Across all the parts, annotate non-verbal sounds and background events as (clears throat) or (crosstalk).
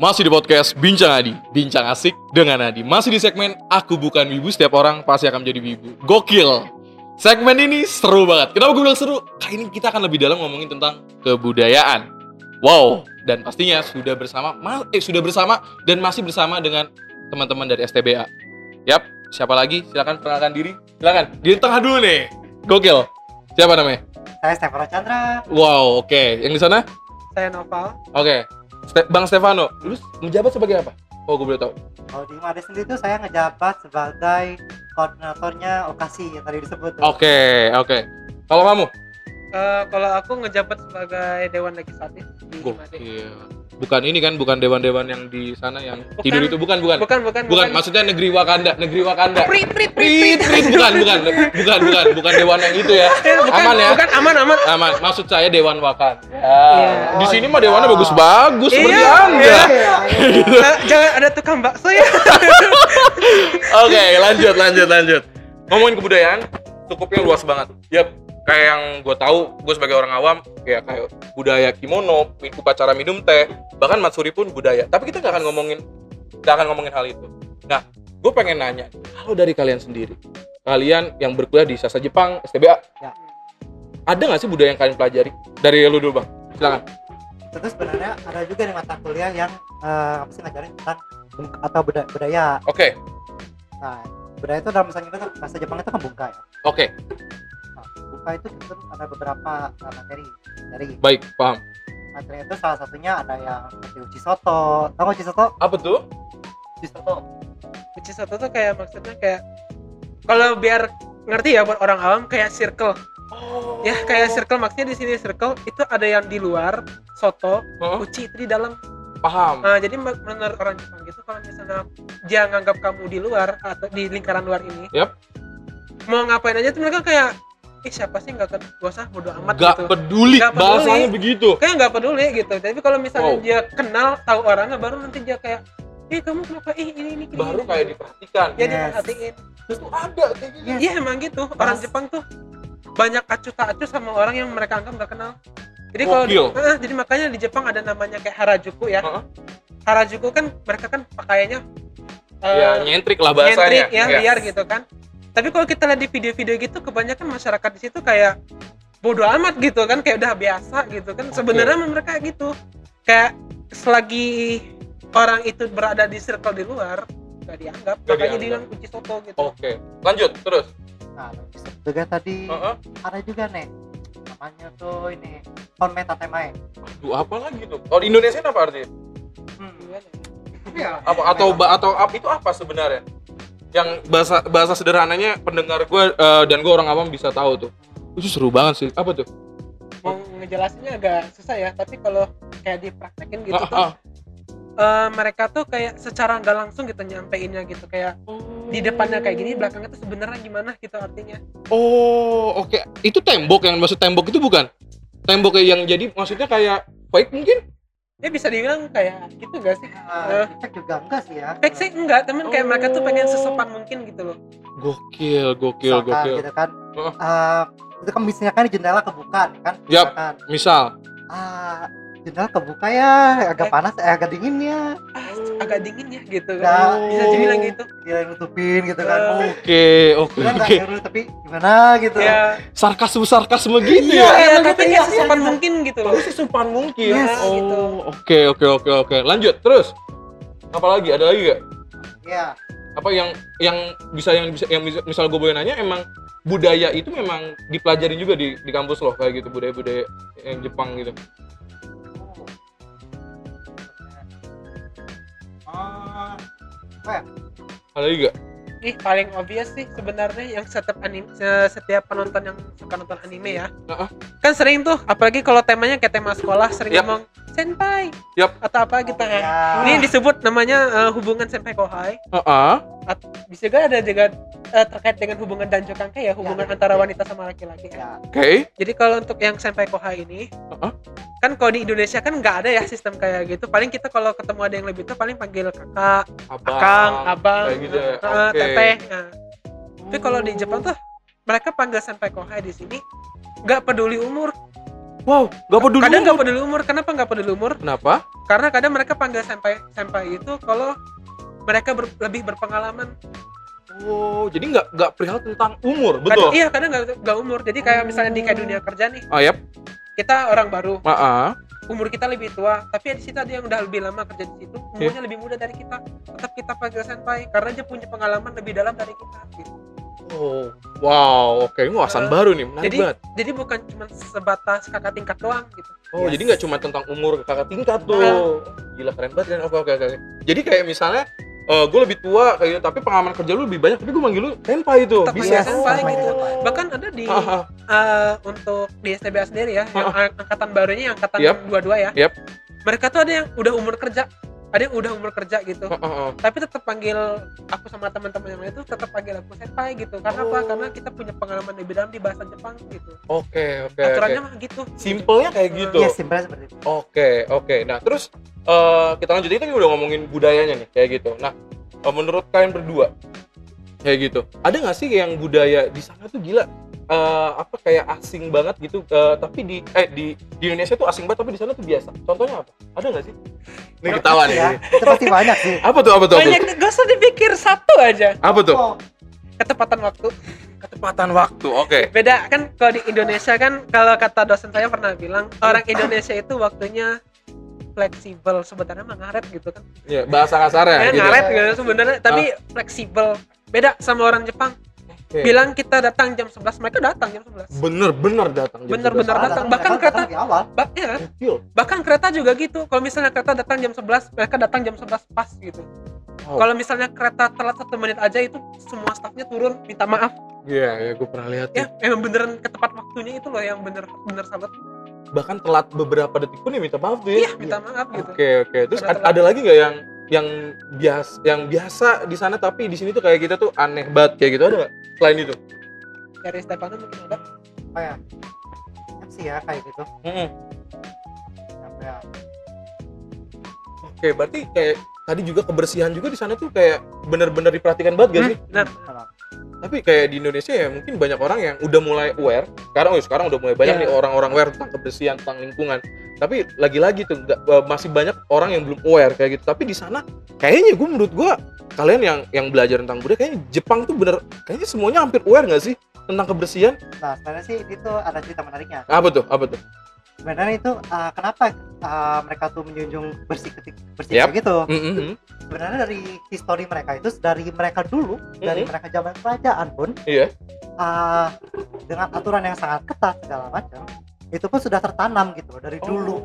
Masih di podcast Bincang Adi, Bincang Asik dengan Adi. Masih di segmen Aku Bukan Wibu, setiap orang pasti akan menjadi wibu. Gokil! Segmen ini seru banget. Kenapa gue bilang seru? Kali ini kita akan lebih dalam ngomongin tentang kebudayaan. Wow, dan pastinya sudah bersama, ma- eh sudah bersama dan masih bersama dengan teman-teman dari STBA. Yap, siapa lagi? Silakan perkenalkan diri. Silakan. Di tengah dulu nih. Gokil. Siapa namanya? Saya Stefano Chandra. Wow, oke. Yang di sana? Saya Noval. Oke. Ste- Bang Stefano, lu menjabat sebagai apa? Oh, gue boleh tahu. Kalau di Made sendiri itu saya ngejabat sebagai koordinatornya Okasi yang tadi disebut. tuh. Oke, oke. Kalau kamu? Eh, kalau aku ngejabat sebagai Dewan Legislatif di. Gokil. Bukan ini kan, bukan dewan-dewan yang di sana yang Bukan. tidur itu bukan, bukan. Bukan, bukan, Bukan, maksudnya negeri Wakanda, negeri Wakanda. Prit, prit, Prit, prit, bukan, bukan, bukan, bukan, bukan dewan yang itu ya. (laughs) Eh, bukan, Aman ya? Bukan, aman, aman. Aman. Maksud saya dewan Wakanda. Iya. Di sini iya. mah dewannya bagus-bagus seperti Iya, Anda. iya. Iya, iya. Eh, jangan ada tukang bakso ya. (laughs) Oke, lanjut, lanjut, lanjut. Ngomongin kebudayaan, cukupnya luas banget. Yap, kayak yang gue tahu, gue sebagai orang awam, kayak kayak budaya kimono, upacara minum teh, bahkan matsuri pun budaya. Tapi kita nggak akan ngomongin, nggak akan ngomongin hal itu. Nah, gue pengen nanya, kalau dari kalian sendiri, kalian yang berkuliah di Sasa Jepang, STBA, Ya. ada nggak sih budaya yang kalian pelajari? Dari lu dulu bang, silakan. Tentu sebenarnya ada juga nih mata kuliah yang eh, apa sih ngajarin tentang atau budaya, budaya. Oke, Nah, budaya itu dalam bahasa Inggris bahasa Jepang itu kan bungka ya. oke, bungka itu tentu ada beberapa eh, materi. Dari baik, paham. materi itu salah satunya ada yang seperti uji soto. Tahu nggak uji soto? Apa tuh? Uji soto. Uji soto tuh kayak maksudnya kayak kalau biar ngerti ya buat orang awam kayak circle. Oh. Ya, kayak circle maksudnya di sini circle itu ada yang di luar soto, Heeh, uci itu di dalam. paham. Nah, jadi men- menurut orang Jepang gitu kalau misalnya dia nganggap kamu di luar atau di lingkaran luar ini, Yap. mau ngapain aja tuh mereka kayak ih siapa sih nggak gak usah bodo amat Gak gitu peduli, Nggak peduli. bahasanya begitu. kayak nggak peduli gitu tapi kalau misalnya Wow. dia kenal tahu orangnya baru nanti dia kayak ih kamu kenapa ih ini ini ini, Baru ini." kayak diperhatikan. ya Yes. diperhatiin Terus tuh ada kayak gitu. Yes. iya emang gitu orang Mas. Jepang tuh banyak acuh tak acuh sama orang yang mereka anggap nggak kenal jadi kalau. Ah, jadi makanya di Jepang ada namanya kayak harajuku ya Heeh. harajuku kan mereka kan pakaiannya eh, ya nyentrik lah bahasanya. nyentrik ya Iya. liar gitu kan tapi kalau kita lihat di video-video gitu kebanyakan masyarakat di situ kayak bodoh amat gitu kan kayak udah biasa gitu kan sebenarnya mereka gitu kayak selagi orang itu berada di circle di luar nggak dianggap Nggak makanya dianggap. dibilang kunci soto gitu Oke, lanjut terus. Nah, juga tadi Heeh. ada juga nih namanya tuh ini konmen tatemae. Aduh, apa lagi tuh? Kalau di Indonesia apa artinya? Hmm. Gimana ya? Iya. Apa atau atau ap- itu apa sebenarnya? Yang bahasa bahasa sederhananya pendengar gue eh, dan gue orang awam bisa tahu tuh. Itu seru banget sih. Apa tuh? mau ngejelasinnya agak susah ya tapi kalau kayak dipraktekin gitu Ah, tuh ah. eh, mereka tuh kayak secara nggak langsung gitu nyampeinnya gitu kayak di depannya kayak gini belakangnya tuh sebenarnya gimana gitu artinya Oh, oke. Itu tembok yang maksud tembok itu bukan? Tembok yang jadi maksudnya kayak fake mungkin? Ya bisa dibilang kayak gitu gak sih Eh, cek juga enggak sih ya. fake sih enggak temen kayak mereka tuh pengen Oh. sesopan mungkin gitu loh Gokil, gokil, Misalkan gokil. gitu kan. Heeh. Eh, itu kan misalnya kan jendela kebuka nih kan. Yap. Misal, ah jendela kebuka ya agak Eh. panas eh agak dingin ya ah agak dingin ya gitu Nah, kan bisa oh. dibilang gitu dia nutupin gitu kan oh oke, oke, oke. tapi gimana gitu ya Sarkasme sarkasme gitu Iya, ya? ya, emang tapi gitu, kayak iya, sesopan iya. mungkin gitu loh Bagus sih supan mungkin. Yes, oh, gitu. Oke, oke, oke, oke. Lanjut terus. Apa lagi? Ada lagi gak? ya Apa yang yang bisa yang bisa yang bisa, misal gue boleh nanya emang budaya itu memang dipelajarin juga di di kampus loh kayak gitu budaya-budaya yang Jepang gitu. Ada lagi gak? ih paling obvious sih sebenarnya yang setiap anime se- setiap penonton yang suka nonton anime ya Heeh. kan sering tuh apalagi kalau temanya kayak tema sekolah sering Yap. ngomong senpai Yap. atau apa gitu kan ya. ini disebut namanya eh, hubungan senpai kohai Heeh. bisa juga ada juga eh, terkait dengan hubungan danjo kankai ya hubungan Ya, antara ya. wanita sama laki-laki ya. ya Oke. jadi kalau untuk yang senpai kohai ini Heeh. kan kalau di Indonesia kan nggak ada ya sistem kayak gitu paling kita kalau ketemu ada yang lebih tua paling panggil kakak Abang. akang abang Kayak gitu ya. eh, Oke. teteh Nah, tapi kalau di Jepang tuh mereka panggil senpai kohai di sini nggak peduli umur Wow, nggak peduli. kadang umur. nggak peduli umur kenapa nggak peduli umur Kenapa? karena kadang mereka panggil senpai senpai itu kalau mereka ber- lebih berpengalaman Oh, jadi nggak nggak perihal tentang umur, Kadang- betul? iya kadang nggak nggak umur jadi kayak misalnya di kayak dunia kerja nih Ah, yap. kita orang baru Ah, ah. umur kita lebih tua tapi di situ ada yang udah lebih lama kerja di situ Iya. umurnya lebih muda dari kita tetap kita panggil senpai karena dia punya pengalaman lebih dalam dari kita gitu. Oh, wow, oke, ini wawasan Eh, baru nih, menarik jadi banget. jadi bukan cuma sebatas kakak tingkat doang gitu Oh, Yes. jadi nggak cuma tentang umur kakak tingkat tuh. Gila keren banget kan? Oke, oke, oke. Jadi kayak misalnya gue lebih tua kayak gitu, tapi pengalaman kerja lu lebih banyak, tapi gue manggil lu senpai itu. Tetap Bisa. senpai Oh. gitu bahkan ada di eh, untuk di STBA sendiri ya yang ang- angkatan barunya yang angkatan Yap. dua-dua ya Yap. mereka tuh ada yang udah umur kerja ada yang udah umur kerja gitu Ah, ah, ah. tapi tetap panggil aku sama teman-teman yang lain itu tetap panggil aku senpai gitu karena apa Oh. karena kita punya pengalaman lebih dalam di bahasa Jepang gitu Oke, oke, aturannya oke. mah gitu Simpelnya kayak gitu. Iya, simpelnya seperti itu. Oke, oke. Nah, terus eh, kita lanjut itu udah ngomongin budayanya nih, kayak gitu. Nah, eh, menurut kalian berdua, kayak gitu, ada nggak sih yang budaya di sana tuh gila? Eh, apa kayak asing banget gitu, eh, tapi di eh di di Indonesia tuh asing banget, tapi di sana tuh biasa. Contohnya apa? Ada nggak sih? Ini ketawa nih. Ya, itu pasti banyak sih. (laughs) Apa tuh? Apa tuh? Banyak gak usah dipikir satu aja Apa tuh? Oh, ketepatan waktu Ketepatan waktu. Oke. beda kan kalau di Indonesia kan kalau kata dosen saya pernah bilang orang Indonesia itu waktunya fleksibel sebenarnya mah ngaret gitu kan Ya, bahasa kasarnya ya, gitu. ngaret gitu sebenarnya tapi fleksibel beda sama orang Jepang Oke. bilang kita datang jam 11 mereka datang jam 11 Bener-bener datang. jam Bener-bener 11. datang. bahkan datang kereta- di awal. Ba- ya, bahkan kereta juga gitu kalau misalnya kereta datang jam 11 mereka datang jam 11 pas gitu Wow. kalau misalnya kereta telat satu menit aja itu semua stafnya turun minta maaf Iya, ya, gue pernah lihat. ya tuh. emang beneran ke tepat waktunya itu loh yang bener bener sahabat Bahkan telat beberapa detik pun ya minta maaf tuh ya. iya minta maaf gitu Oke oke. Terus Ada ada, ada lagi nggak yang yang biasa yang biasa di sana tapi di sini tuh kayak kita tuh aneh banget kayak gitu ada nggak? Selain itu? dari Stefano mungkin ada Oh ya. Kan sih ya kayak gitu. Apa ya? Oke berarti kayak tadi juga kebersihan juga di sana tuh kayak bener-bener diperhatikan banget gak sih? nah Kalau Tapi kayak di Indonesia ya mungkin banyak orang yang udah mulai aware. Sekarang oh sekarang udah mulai banyak Ya. nih orang-orang aware tentang kebersihan tentang lingkungan. Tapi lagi-lagi tuh nggak- eh, masih banyak orang yang belum aware kayak gitu. Tapi di sana kayaknya gue menurut gue kalian yang yang belajar tentang budaya kayaknya Jepang tuh bener kayaknya semuanya hampir aware nggak sih tentang kebersihan? Nah, sebenarnya sih itu ada cerita menariknya. Apa tuh? Apa tuh? Sebenarnya itu uh, kenapa uh, mereka tuh menjunjung bersih ketik bersih kayak gitu? Mm-mm. Sebenarnya dari histori mereka itu dari mereka dulu, dari Mhm. mereka zaman kerajaan pun, Iya. uh, dengan aturan yang sangat ketat segala macam, itu pun sudah tertanam gitu loh, dari dulu.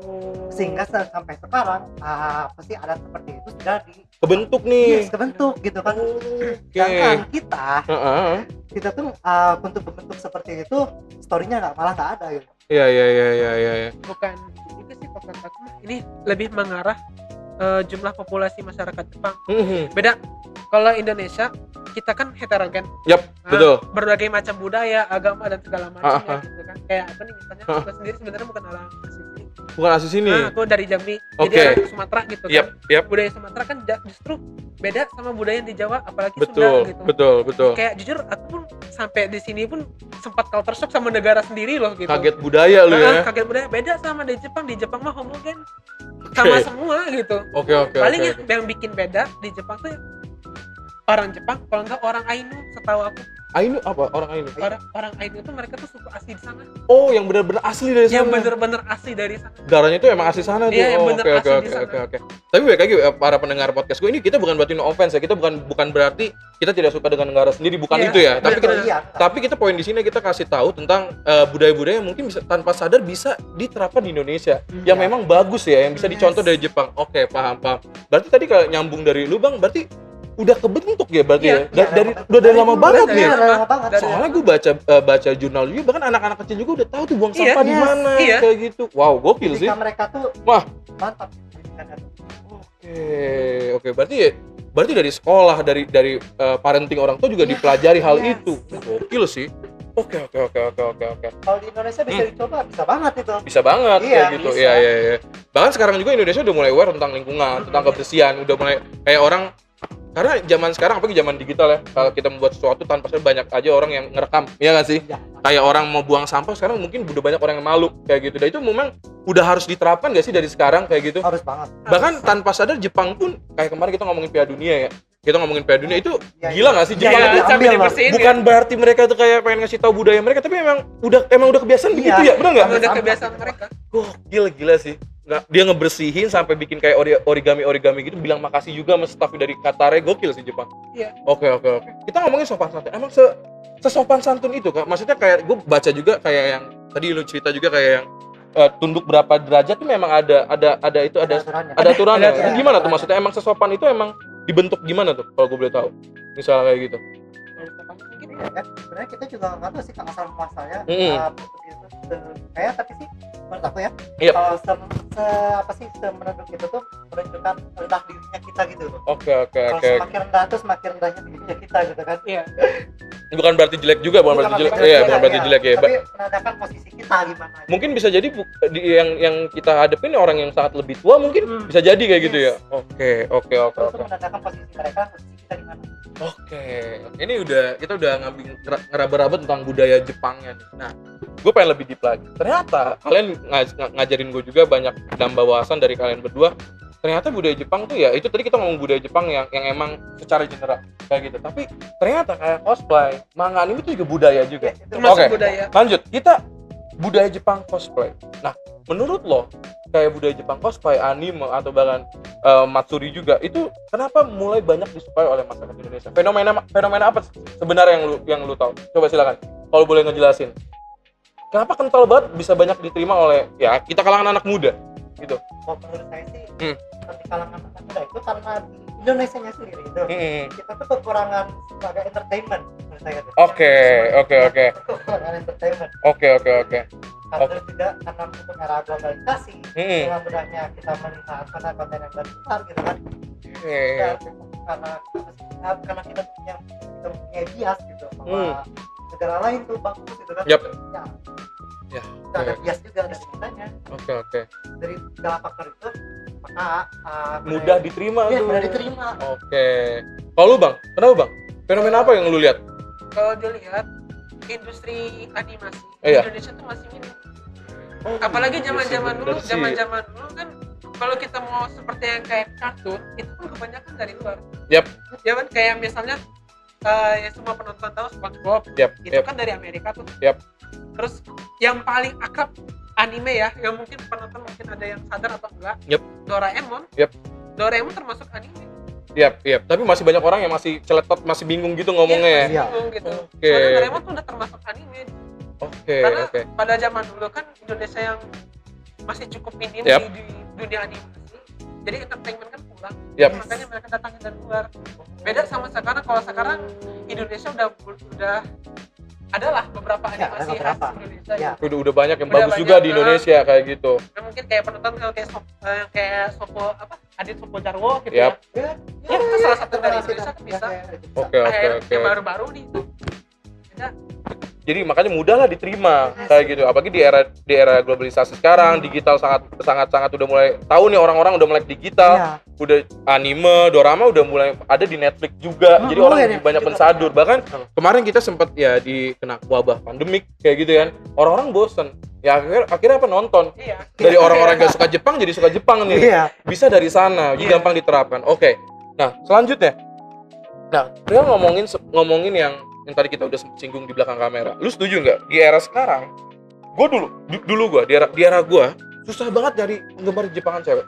Oh. Sehingga se- sampai sekarang uh, pasti ada seperti itu sudah di kebentuk nih. yes, kebentuk gitu kan. Oke. Sedangkan kita Heeh. kita tuh uh, untuk bentuk seperti itu storynya nggak malah nggak ada gitu. Iya iya iya iya iya. iya. bukan itu sih kata aku ini lebih mengarah eh, jumlah populasi masyarakat Jepang Mhm. beda kalau Indonesia kita kan heterogen Yap, Nah, betul. berbagai macam budaya agama dan segala macam Ah, ya ah. gitu kan kayak apa nih misalnya Ah. aku sendiri sebenarnya bukan orang Bukan asli sini. nah, aku dari Jambi jadi orang Sumatera gitu kan Yap, yap. budaya Sumatera kan justru beda sama budaya yang di Jawa apalagi Betul, Sunda gitu betul, betul. kayak jujur aku pun sampai di sini pun sempat culture shock sama negara sendiri loh gitu Kaget budaya lu Nah, ya. kaget budaya beda sama di Jepang di Jepang mah homogen sama Oke. semua gitu Oke oke paling oke. yang, yang bikin beda di Jepang tuh orang Jepang kalau enggak orang Ainu setahu aku Ainu apa? Orang Ainu. orang orang Ainu itu mereka tuh suku asli di sana Oh, yang benar-benar asli dari sana. yang bener-bener asli dari sana Darahnya itu emang asli sana tuh. Iya, yang Oh, oke asli di oke sana. oke oke. Tapi baik lagi eh, para pendengar podcast gue ini kita bukan berarti no offense ya. Kita bukan bukan berarti kita tidak suka dengan negara sendiri, bukan Iya, itu ya. Tapi kita iya, tapi kita poin di sini kita kasih tahu tentang eh, budaya-budaya yang mungkin bisa tanpa sadar bisa diterapkan di Indonesia yang Iya. memang bagus ya yang bisa Yes. dicontoh dari Jepang oke paham paham berarti tadi kalau nyambung dari lu bang berarti udah kebentuk ya berarti Iya, ya? Da- iya, dari dari- udah dari lama banget nih. Iya, soalnya gue baca eh, baca jurnal juga bahkan anak-anak kecil juga udah tahu tuh buang Iya, sampah di yes, mana iya. kayak gitu. Wow gokil sih. mereka tuh Wah. mantap. Pendidikannya tuh. oke oke. Berarti ya berarti dari sekolah dari dari eh, parenting orang tua juga Iya, dipelajari hal yes. itu. Gokil sih. Oke oke oke oke oke oke. Kalau di Indonesia bisa dicoba, bisa banget itu. bisa banget Iya, kayak gitu. iya iya iya. Bahkan sekarang juga Indonesia udah mulai aware tentang lingkungan tentang kebersihan. Udah mulai kayak orang karena zaman sekarang apalagi zaman digital ya kalau kita membuat sesuatu tanpa sadar banyak aja orang yang ngerekam ya nggak sih? Iya. kayak orang mau buang sampah sekarang mungkin udah banyak orang yang malu kayak gitu. Dan itu memang udah harus diterapkan gak sih dari sekarang kayak gitu? Harus banget. Bahkan tanpa sadar Jepang pun kayak kemarin kita ngomongin Piala Dunia ya kita ngomongin Piala Dunia itu Iya, gila gak sih? Iya, Jepang iya, itu iya. bukan berarti mereka tuh kayak pengen ngasih tahu budaya mereka tapi emang udah emang udah kebiasaan Iya. begitu ya benar ya. nggak udah kebiasaan mereka. Gokil gila sih nggak dia ngebersihin sampai bikin kayak ori- origami origami gitu bilang makasih juga sama staff dari Qatar gokil sih Jepang. Iya. oke oke oke. Kita ngomongin sopan santun. Emang se sesopan santun itu kak? Maksudnya kayak gue baca juga kayak yang tadi lu cerita juga kayak yang eh, tunduk berapa derajat tuh memang ada ada ada itu ada aturannya. ada aturannya. Ada Itu aturan. gimana tuh maksudnya? Emang sesopan itu emang dibentuk gimana tuh kalau gue boleh tahu? Misalnya kayak gitu. Kan? sebenarnya kita juga nggak tahu sih kalau asal muasalnya uh, bentuk itu se- kayak tapi sih menurut aku ya. Iya. kalau se, se- apa sih semenunduk itu tuh menunjukkan rendah dirinya kita gitu. Loh oke oke kalau oke. semakin rendah tuh semakin rendahnya dirinya kita gitu kan. Iya. Bukan berarti jelek juga bukan berarti jelek. iya bukan berarti iya. jelek ya tapi menandakan posisi kita gimana gitu. mungkin bisa jadi bu- di, yang yang kita hadapin orang yang sangat lebih tua mungkin Hmm. bisa jadi kayak gitu ya? Yes. oke oke oke Terus oke. tuh menandakan posisi mereka posisi kita di mana oke. Ini udah kita udah ngambil ngera- ngeraba-raba tentang budaya Jepangnya nih. Nah gue pengen lebih deep lagi. Ternyata kalian ngaj- ng- ngajarin gue juga banyak nambah wawasan dari kalian berdua. Ternyata budaya Jepang tuh ya itu tadi kita ngomong budaya Jepang yang yang emang secara general kayak gitu. Tapi ternyata kayak cosplay manga anime itu juga budaya juga. Ya, Oke. budaya. lanjut. Kita budaya Jepang cosplay. Nah menurut lo kayak budaya Jepang cosplay anime atau bahkan eh, matsuri juga itu kenapa mulai banyak disukai oleh masyarakat Indonesia? Fenomena fenomena apa sebenarnya yang lu yang lu tahu? Coba silakan kalau boleh ngejelasin kenapa kental banget bisa banyak diterima oleh ya kita kalangan anak muda gitu kalau menurut saya sih Hmm. di kalangan anak muda itu karena di Indonesia nya sendiri itu Hmm. kita tuh kekurangan sebagai entertainment menurut saya. Oke, oke, oke. kekurangan entertainment oke oke oke karena juga karena untuk era globalisasi Hmm. dengan mudahnya kita melihat mana konten yang besar gitu kan. Dan karena karena kita punya kita punya bias gitu bahwa negara lain tuh bagus gitu kan. Yap. ya. Ya, kita ada bias juga dari kitanya. Oke oke. Dari segala faktor itu maka uh, mudah diterima Iya, tuh. mudah diterima. oke. Kalau lu bang? Kenapa bang? Fenomena apa yang lu lihat? Kalau dilihat industri animasi Iya. Indonesia tuh masih minim. Apalagi zaman zaman dulu zaman zaman dulu kan kalau kita mau seperti yang kayak kartun itu kan kebanyakan dari luar. Yap. ya kan kayak misalnya eh, ya semua penonton tahu SpongeBob Yap, itu yap. kan dari Amerika tuh Yap. terus yang paling akrab anime ya yang mungkin penonton mungkin ada yang sadar atau enggak Yap. Doraemon Yap. Doraemon termasuk anime Yap, yap. Tapi masih banyak orang yang masih celetot, masih bingung gitu ngomongnya ya. Iya. bingung gitu Oke. soalnya Doraemon tuh udah termasuk anime Oke, karena oke. pada zaman dulu kan Indonesia yang masih cukup minim Yap. di, di dunia animasi jadi entertainment kan kurang Yap. makanya mereka datangin dari luar beda sama sekarang kalau sekarang Indonesia udah udah adalah beberapa Ya, ada animasi beberapa. khas Indonesia Ya. gitu. Udah, udah banyak yang Udah bagus banyak, juga di. Indonesia kayak gitu. Nah, mungkin kayak penonton kalau kayak Sop, eh, kayak Sopo apa Adit Sopo Jarwo gitu Yap. ya ya, Ya, itu salah satu dari Indonesia kan bisa. ya, bisa. Oke, oke, kayak oke. yang baru-baru nih itu beda Jadi makanya mudah lah diterima kayak gitu. Apalagi di era di era globalisasi sekarang, digital sangat sangat sangat udah mulai tahu nih orang-orang udah mulai digital. Iya. udah anime, dorama udah mulai ada di Netflix juga. Hmm, Jadi orang mulai lebih banyak pensadur. Bahkan kemarin kita sempat ya di kena wabah pandemik kayak gitu kan. Orang-orang bosen. Ya akhirnya, akhirnya apa nonton. iya Dari orang-orang gak suka Jepang jadi suka Jepang nih. Iya. Bisa dari sana, jadi Iya. gampang diterapkan. Oke. Nah, selanjutnya. Nah, kita ngomongin ngomongin yang yang tadi kita udah singgung di belakang kamera. Lu setuju nggak di era sekarang? Gue dulu, du- dulu gue di era di era gue susah banget nyari penggemar Jepangan cewek.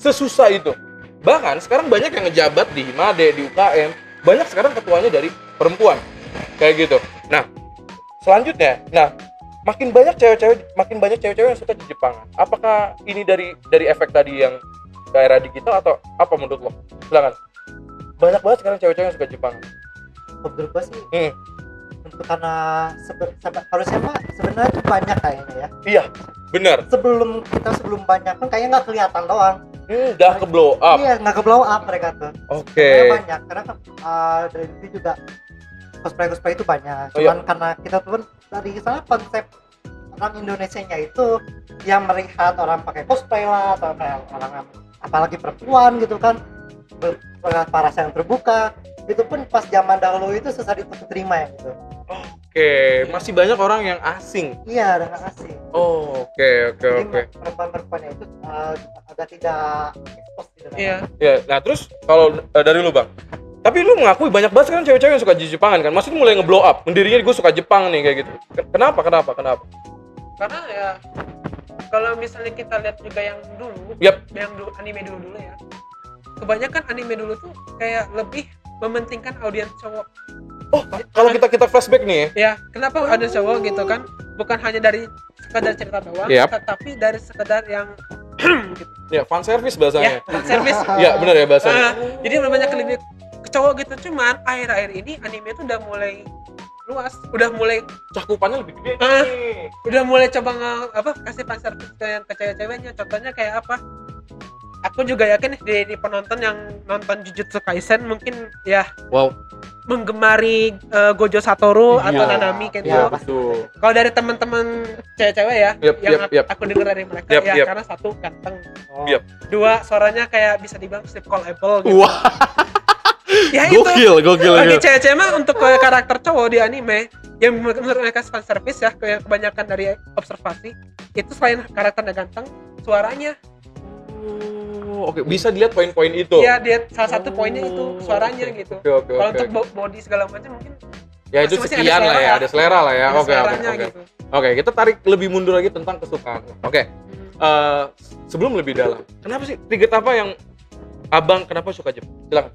Sesusah itu. Bahkan sekarang banyak yang ngejabat di Himade, di UKM. Banyak sekarang ketuanya dari perempuan. Kayak gitu. Nah, selanjutnya, nah makin banyak cewek-cewek, makin banyak cewek-cewek yang suka di Jepangan. Apakah ini dari dari efek tadi yang ke era digital atau apa menurut lo? Silakan. Banyak banget sekarang cewek-cewek yang suka Jepangan. Menurut gua sih Hmm. untuk karena sebe- sebe- harusnya mah sebenarnya tuh banyak kayaknya ya Iya, benar. sebelum kita sebelum banyak kan kayaknya nggak kelihatan doang Hmm, udah ke blow up. iya nggak ke blow up mereka tuh Oke. Sebenarnya banyak karena uh, dari itu juga cosplay cosplay itu banyak Oh, iya. cuman karena kita tuh kan dari sana konsep orang Indonesia nya itu yang melihat orang pakai cosplay lah atau kayak orang apalagi perempuan gitu kan ber- paras yang terbuka itu pun pas zaman dahulu itu susah diterima ya gitu Oke, masih banyak orang yang asing. iya dengan asing Oh, oke oke oke. perempuan-perempuannya itu uh, agak tidak expose gitu kan. Iya. Ya, nah terus kalau eh, dari lu bang, tapi lu mengakui banyak banget kan cewek-cewek yang suka Jepangan kan? Maksudnya mulai ngeblow up, mendirinya gue suka Jepang nih kayak gitu. Ken- Kenapa? Kenapa? Kenapa? Karena ya kalau misalnya kita lihat juga yang dulu, Yap. yang dulu anime dulu dulu ya. Kebanyakan anime dulu tuh kayak lebih mementingkan audiens cowok. Oh, kalau kita kita flashback nih, ya, Ya, kenapa ada cowok gitu kan? Bukan hanya dari sekedar cerita doang, Yap. tetapi dari sekedar yang (clears throat) gitu. ya fan service ya, bahasanya. service. (laughs) Ya, benar ya bahasanya. Ah, jadi banyak lebih ke cowok gitu cuman akhir-akhir ini anime tuh udah mulai luas udah mulai Cakupannya lebih gede. Nih. udah mulai coba nge, apa kasih fan service ke yang ke cewek-ceweknya contohnya kayak apa aku juga yakin nih di, di penonton yang nonton Jujutsu Kaisen mungkin ya Wow. menggemari eh, Gojo Satoru Iya. atau Nanami kayak Iya, gitu. Kalau dari teman-teman cewek-cewek ya, Yap, yang aku- yap. aku dengar dari mereka Yap, ya yap. karena satu ganteng, Oh. Yap. dua suaranya kayak bisa dibilang sleep callable gitu. Wah, Ya itu. gokil, gokil, Bagi cewek-cewek mah untuk karakter cowok di anime yang menurut mereka fan service ya, kayak kebanyakan dari observasi itu selain karakternya ganteng, suaranya Oh, Oke, bisa dilihat poin-poin itu. ya dia salah satu poinnya itu suaranya Oke, gitu. Oke, oke, Kalau oke. untuk bo- body segala macam mungkin Ya itu sekian lah ya, ada selera lah ya. Oke, oke, oke. gitu. Oke, kita tarik lebih mundur lagi tentang kesukaan. Oke, eh, sebelum lebih dalam, kenapa sih trigger apa yang abang kenapa suka Jepang? Silakan.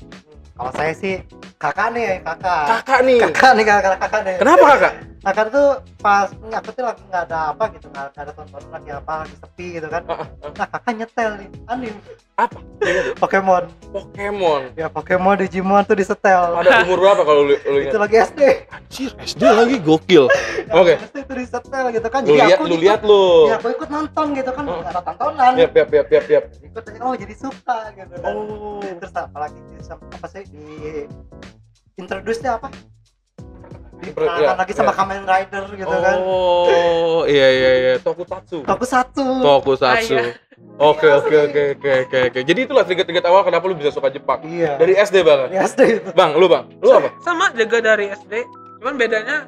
kalau saya sih kakak nih kakak Kakak nih. kakak nih kakak kakak nih Kenapa kakak? Kakak tuh pas ini aku tuh lagi nggak ada apa gitu nggak ada tontonan lagi apa lagi sepi gitu kan ah, ah. nah kakak nyetel nih anime Apa? Pokemon Pokemon. ya Pokemon Digimon tuh disetel Pada umur berapa kalau lu, lu itu lagi SD Anjir, SD lagi gokil. (laughs) Oke. SD itu disetel gitu kan Lu lihat, aku lu ikut- lihat lu. ya aku ikut nonton gitu kan nggak ada tontonan Yap, yap, yap, yap, yap. ikut aja oh jadi suka gitu kan Oh. terus apalagi apa sih di introduce nya apa diperkenalkan ya, lagi sama ya. Kamen Rider gitu kan Oh, iya iya iya, Tokusatsu. satu Tokusatsu. Ah, iya. Oke, oke, oke, oke, oke, oke. Jadi itulah trigger-trigger awal kenapa lu bisa suka Jepang. iya Dari SD banget. dari SD itu Bang, lu bang, lu apa? Sama juga dari SD, cuman bedanya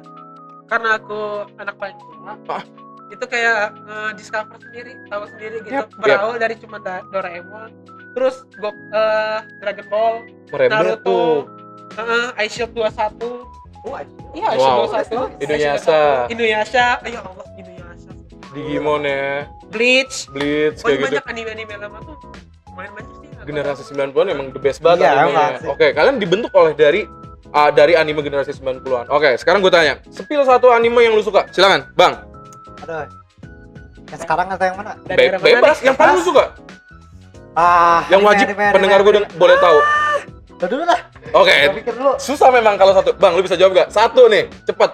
karena aku anak paling tua. Ah. Itu kayak discover sendiri, tahu sendiri gitu. Yap, Berawal dari cuma Doraemon, terus go, eh, Dragon Ball, Merembet Naruto, tuh. uh, Ice Shield 21. Oh, Iya, Wow. 21. Inuyasha. Inuyasha. Ya Allah, Inuyasha. Digimon ya, Bleach. Bleach Pokoknya kayak gitu. banyak anime-anime lama tuh. Lumayan banyak sih. Generasi 90-an emang the best banget Iya, animenya. Oke, kalian dibentuk oleh dari ah, dari anime generasi 90-an. Oke, sekarang gue tanya, sepil satu anime yang lu suka. Silakan, Bang. aduh yang sekarang atau yang mana Dari Be- bebas, nih? yang paling lu suka. ah Yang anime, wajib anime, anime, pendengar gue anime. deng- boleh tahu. Udah dulu lah Oke, dulu susah memang kalau satu. Bang, lu bisa jawab gak? Satu nih, cepet.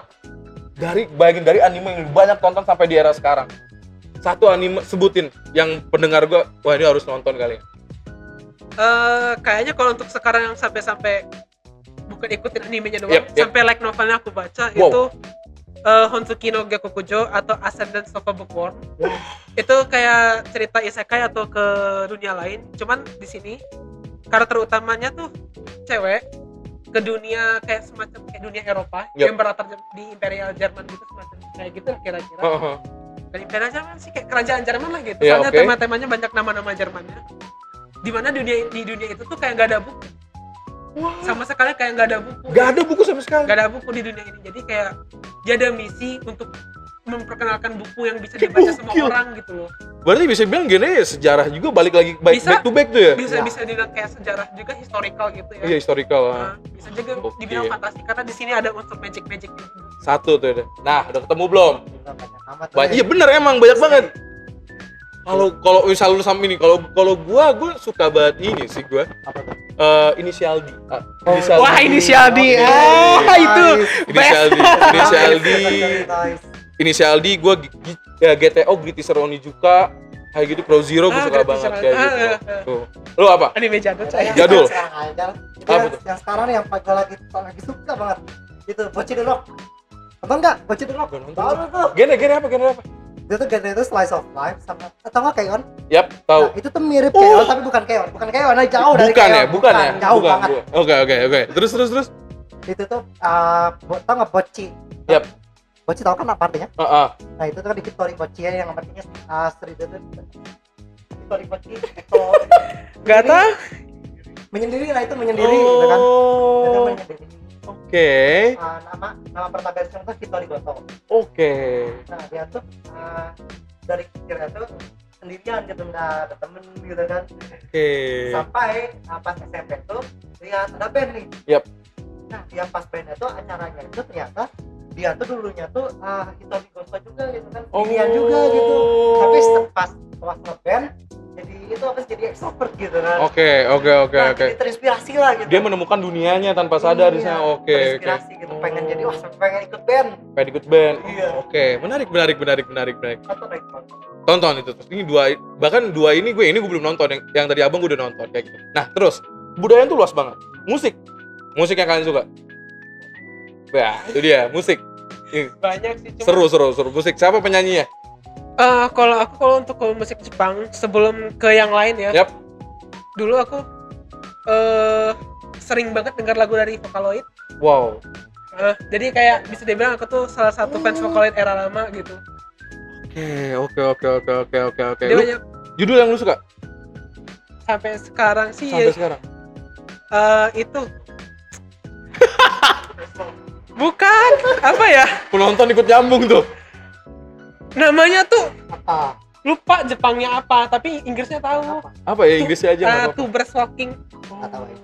Dari bayangin dari anime yang lu banyak tonton sampai di era sekarang. Satu anime sebutin yang pendengar gua, wah ini harus nonton kali. Eh, kayaknya kalau untuk sekarang yang sampai-sampai bukan ikutin animenya doang, Yep, yep. sampai like novelnya aku baca Wow. itu eh, Honsuki no Gyakukujo atau Ascendance of a Bookworm. itu kayak cerita isekai atau ke dunia lain. Cuman di sini karakter utamanya tuh cewek ke dunia kayak semacam kayak dunia Eropa Yep. yang berlatar di Imperial Jerman gitu semacam kayak gitu kira-kira. Heeh. Dan Imperial Jerman sih kayak kerajaan Jerman lah gitu. Iya, Soalnya oke. tema-temanya banyak nama-nama Jermannya. Di mana dunia di dunia itu tuh kayak nggak ada buku. Sama sekali kayak nggak ada buku. Gak ada buku sama sekali. Nggak ada buku di dunia ini. Jadi kayak dia ada misi untuk memperkenalkan buku yang bisa dibaca semua Gokil. orang gitu loh. Berarti bisa bilang gini ya sejarah juga balik lagi back, Bisa. back to back tuh ya? Bisa Ya. bisa dibilang kayak sejarah juga historical gitu ya. Iya historical. ah. Nah, bisa juga Oke. dibilang fantasi karena di sini ada unsur magic magic Satu tuh udah. Nah, udah ketemu belum? Tuh. Iya bener emang banyak banget. Kalau kalau misal lu sama ini, kalau kalau gua gua suka banget ini sih gua. apa tuh Eh inisial D. Oh, inisial Wah, D. inisial D. Ah, itu. Inisial D. Inisial D. Inisial D gua G- G- ya, GTO British Onijuka kayak gitu Pro Zero gua Ah, suka British banget kayak Ah, gitu. ah. Tuh. Lu apa? Anime jadul Yang saya. Jadul. sekarang aja. Apa yang, tuh? yang sekarang yang gue lagi lagi suka banget. Itu Bocil the Rock. Nonton nggak? Bocil the Rock. Nonton. Baru tuh. Gene gene apa? Gene apa? Dia tuh genre itu slice of life sama atau nggak Keon? Yap, tahu. Nah, itu tuh mirip Oh. Keon tapi bukan Keon, bukan Keon, nah, jauh dari bukan Keon. ya, bukan ya, Jauh bukan. banget. Oke, oke, oke. Terus, terus, terus. Itu tuh uh, tau nggak boci? Yap. Boci tau kan apa artinya? Ah, ah. Nah itu tuh kan di Hitori Boci ya, yang artinya uh, street itu Hitori Boci itu (laughs) Gak tau. menyendiri lah itu menyendiri gitu kan. Itu Oh, menyendiri. oke, Uh, nama nama protagonisnya tuh Hitori Goto. oke. Nah dia tuh uh, dari kecilnya tuh sendirian gitu nggak ada temen gitu kan. Oke. Sampai uh, pas SMP tuh lihat ada band nih. Yap. Nah dia pas bandnya tuh acaranya itu ternyata dia tuh dulunya tuh uh, Hitori Goto juga gitu kan. Sendirian juga gitu. Tapi Oh. pas pas ngeband jadi itu apa sih, jadi extrovert gitu kan. Oke, oke, oke, Nah, oke. Terinspirasi lah gitu. Dia menemukan dunianya tanpa sadar di Iya, sana. Oke, oke. Terinspirasi gitu pengen jadi wah pengen ikut band. Pengen ikut band. Iya. Oke, menarik, menarik, menarik, menarik, menarik. Naik motor. Tonton itu terus. Ini dua, bahkan dua ini gue ini gue belum nonton yang, yang tadi abang gue udah nonton kayak gitu. Nah terus budaya tuh luas banget. Musik, musik yang kalian suka. Wah itu dia musik. Ih, Banyak sih. Cuma, Seru, seru, seru. Musik siapa penyanyinya? Eh, kalau aku kalau untuk ke musik Jepang sebelum ke yang lain ya. Yap. Dulu aku eh sering banget dengar lagu dari Vocaloid. Wow. Eh, jadi kayak bisa dibilang aku tuh salah satu fans Vocaloid era lama gitu. Oke, oke, oke, oke, oke, oke, oke. Dia Lu, banyak judul yang lu suka sampai sekarang sih sampai ya, sekarang? eh, itu (laughs) bukan apa ya Penonton ikut nyambung tuh. namanya tuh Apa? lupa Jepangnya apa tapi Inggrisnya tahu Apa? Apa ya Inggrisnya aja uh, nggak apa-apa. Two Birds Walking Nggak tahu ya.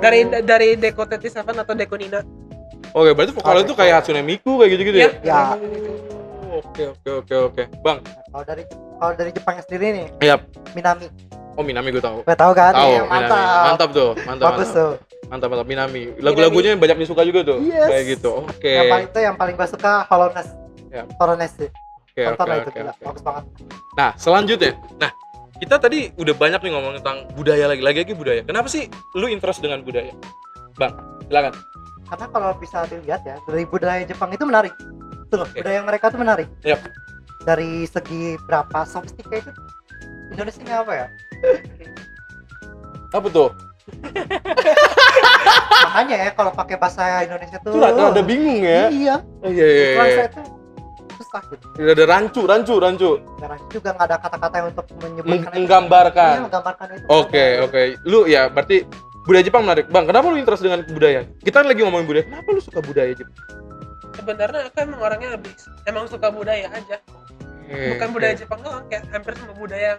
dari dari Deco 37 atau Deco Nina Oke, berarti vokal itu kayak Hatsune Miku kayak gitu-gitu ya? Ya. Oh, Oke, oke, oke, oke. Bang, Kalau dari kalau dari Jepangnya sendiri nih, Yap. Minami. Oh Minami gue tahu. Gue tahu kan? Tahu, Iya, Minami. mantap. Mantap tuh, mantap. Bagus mantap. tuh. Mantap, mantap Minami. Lagu-lagunya banyak disuka juga tuh. Yes. Kayak gitu. Oke. Yang paling itu yang paling gue suka Hollowness. Ya. Hollowness sih. Oke, Tonton oke, lah itu gila. oke. Bagus banget. Nah, selanjutnya. Nah, kita tadi udah banyak nih ngomong tentang budaya lagi. Lagi-lagi budaya. Kenapa sih lu interest dengan budaya? Bang, silakan. Karena kalau bisa dilihat ya, dari budaya Jepang itu menarik. Tuh, Oke. budaya mereka tuh menarik. Yap. Dari segi berapa sophisticated Indonesia ini apa ya? Apa tuh? Makanya ya kalau pakai bahasa Indonesia tuh Itu rada, rada bingung ya. Iya. Oh, iya, iya, iya. Tuh susah gitu. Tidak ada rancu, rancu, rancu. Karena juga nggak ada kata-kata yang untuk menyebutkan itu. menggambarkan. Iya, menggambarkan itu. Oke, Ada. oke. Lu ya berarti budaya Jepang menarik. Bang, kenapa lu interest dengan budaya? Kita lagi ngomongin budaya. Kenapa lu suka budaya Jepang? sebenarnya aku emang orangnya lebih emang suka budaya aja bukan budaya Jepang doang kayak hampir semua budaya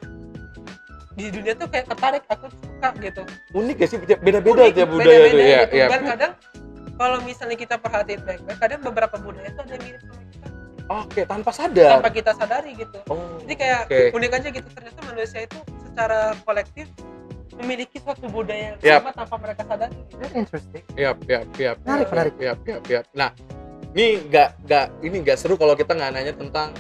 di dunia tuh kayak tertarik aku suka gitu Unik ya sih, beda-beda Unik, tiap budaya tuh ya. gitu. ya. dan kadang kalau misalnya kita perhatiin baik-baik kadang beberapa budaya itu ada yang mirip sama kita Oke, tanpa sadar. tanpa kita sadari gitu Oh. jadi kayak Oke. unik aja gitu ternyata manusia itu secara kolektif memiliki suatu budaya yang Yap. sama tanpa mereka sadari gitu. Interesting. Yap, yap, yap. Menarik, menarik. Yap, yap, yap. Nah, ini nggak nggak ini nggak seru kalau kita nggak nanya tentang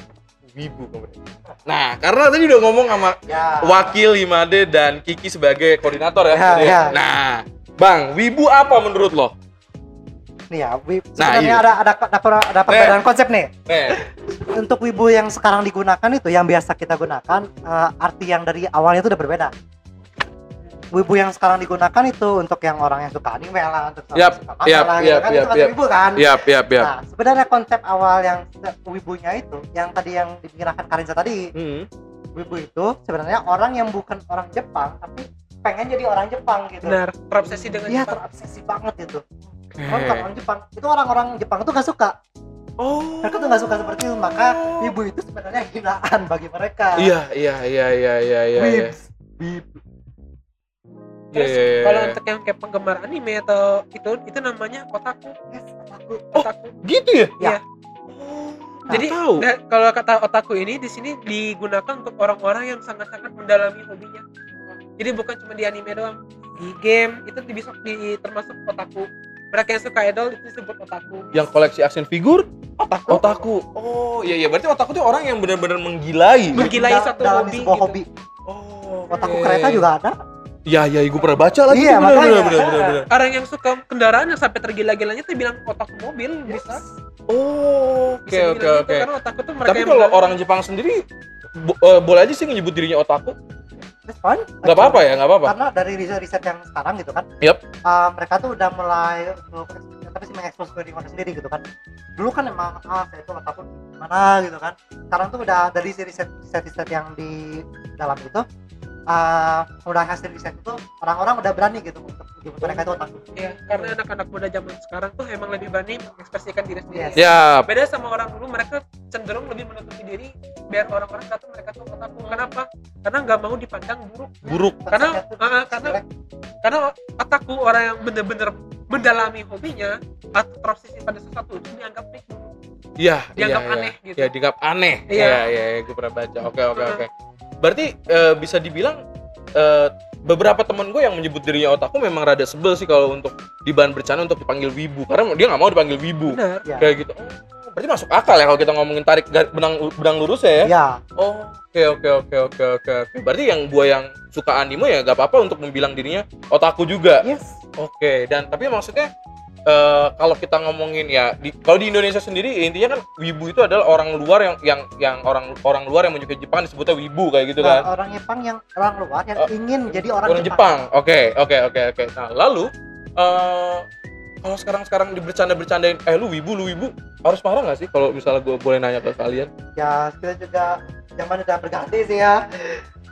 wibu kemudian. Nah, karena tadi udah ngomong sama Ya. wakil Himade dan Kiki sebagai koordinator ya. Ya, ya. Nah, Bang, wibu apa menurut lo? Nih ya, wib, Nah, iya. ada ada ada, ada perbedaan konsep nih. Nih, Untuk wibu yang sekarang digunakan itu yang biasa kita gunakan eh, arti yang dari awalnya itu udah berbeda. Wibu yang sekarang digunakan itu untuk yang orang yang suka anime lah, untuk yang suka manga yap, lah, gitu yap, kan, yap, itu yap. wibu kan. yap, yap, yap. Nah, sebenarnya konsep awal yang wibunya itu, yang tadi yang dipikirkan Karinsa tadi, Hmm. wibu itu sebenarnya orang yang bukan orang Jepang tapi pengen jadi orang Jepang gitu. benar terobsesi dengan Iya Jepang. terobsesi banget gitu. Eh. Orang orang Jepang, itu orang-orang Jepang tuh gak suka. Oh. Mereka tuh gak suka seperti itu, maka wibu itu sebenarnya hinaan bagi mereka. Iya, iya, iya, iya, iya, iya. iya. Wibs. Terus iya, iya, kalau iya. untuk yang kayak penggemar anime atau itu itu namanya otaku Yes, aku. Oh. otaku gitu ya? Iya. Oh, Jadi nggak tahu. nah, kalau kata otaku ini di sini digunakan untuk orang-orang yang sangat-sangat mendalami hobinya. Jadi bukan cuma di anime doang, di game itu bisa di, termasuk otaku. Mereka yang suka idol itu disebut otaku. yang koleksi action figure otaku. otaku. Oh, iya iya berarti otaku tuh orang yang benar-benar menggilai. Menggilai satu hobi sebuah gitu. hobi. Oh, Otaku oke. kereta juga ada. Iya iya, gue pernah baca lagi. Iya, bener, makanya. bener, bener, bener, bener. orang yang suka kendaraan yang sampai tergila-gilanya tuh bilang otak mobil bisa Oh, oke oke dibilang gitu, oke. karena otakku tuh mereka Tapi kalau bilang- orang Jepang sendiri bo- eh, boleh aja sih menyebut dirinya otaku. That's fine. Nggak apa-apa ya, nggak apa-apa. Karena dari riset-riset yang sekarang gitu kan, Yup. uh, mereka tuh udah mulai tapi sih mengekspos ke diri mereka sendiri gitu kan. Dulu kan emang ah saya itu otakku mana gitu kan. Sekarang tuh udah dari si riset riset yang di dalam itu uh, udah hasil riset itu orang-orang udah berani gitu untuk menyebut mereka itu otakku. Iya, karena anak-anak muda zaman sekarang tuh emang lebih berani mengekspresikan diri sendiri. Yes. Ya, Beda sama orang dulu, mereka cenderung lebih menutupi diri biar orang-orang kata mereka tuh otakku. Kenapa? Karena nggak mau dipandang buruk. buruk. Karena- ah, karena-. Karena otakku orang yang bener-bener mendalami hobinya atau terobsesi pada sesuatu itu dianggap nih Iya, Dianggap iya, iya. aneh gitu. Ya, dianggap aneh. Iya. Iya, iya, iya, gue pernah baca. Oke, oke, oke. Berarti eh, bisa dibilang eh, beberapa temen gue yang menyebut dirinya otaku memang rada sebel sih kalau untuk di bahan bercanda untuk dipanggil wibu karena dia nggak mau dipanggil wibu benar. Ya. kayak gitu. Oh, berarti masuk akal ya kalau kita ngomongin tarik benang benang lurus ya. ya? Iya. Oh, oke oke oke oke oke oke. Berarti yang gue yang suka anime ya gak apa-apa untuk membilang dirinya otaku juga. Yes. Oke, dan tapi maksudnya eh, kalau kita ngomongin ya di, kalau di Indonesia sendiri intinya kan wibu itu adalah orang luar yang yang yang orang orang luar yang menyukai Jepang disebutnya wibu kayak gitu Nah, kan. orang Jepang yang orang luar yang Oh, ingin jadi orang, Orang Jepang. Oke, oke, oke, oke. Nah, lalu eh kalau sekarang-sekarang dibercanda-bercandain, eh lu wibu, lu wibu, harus marah nggak sih kalau misalnya gue boleh nanya ke kalian? ya kita juga zaman udah berganti sih ya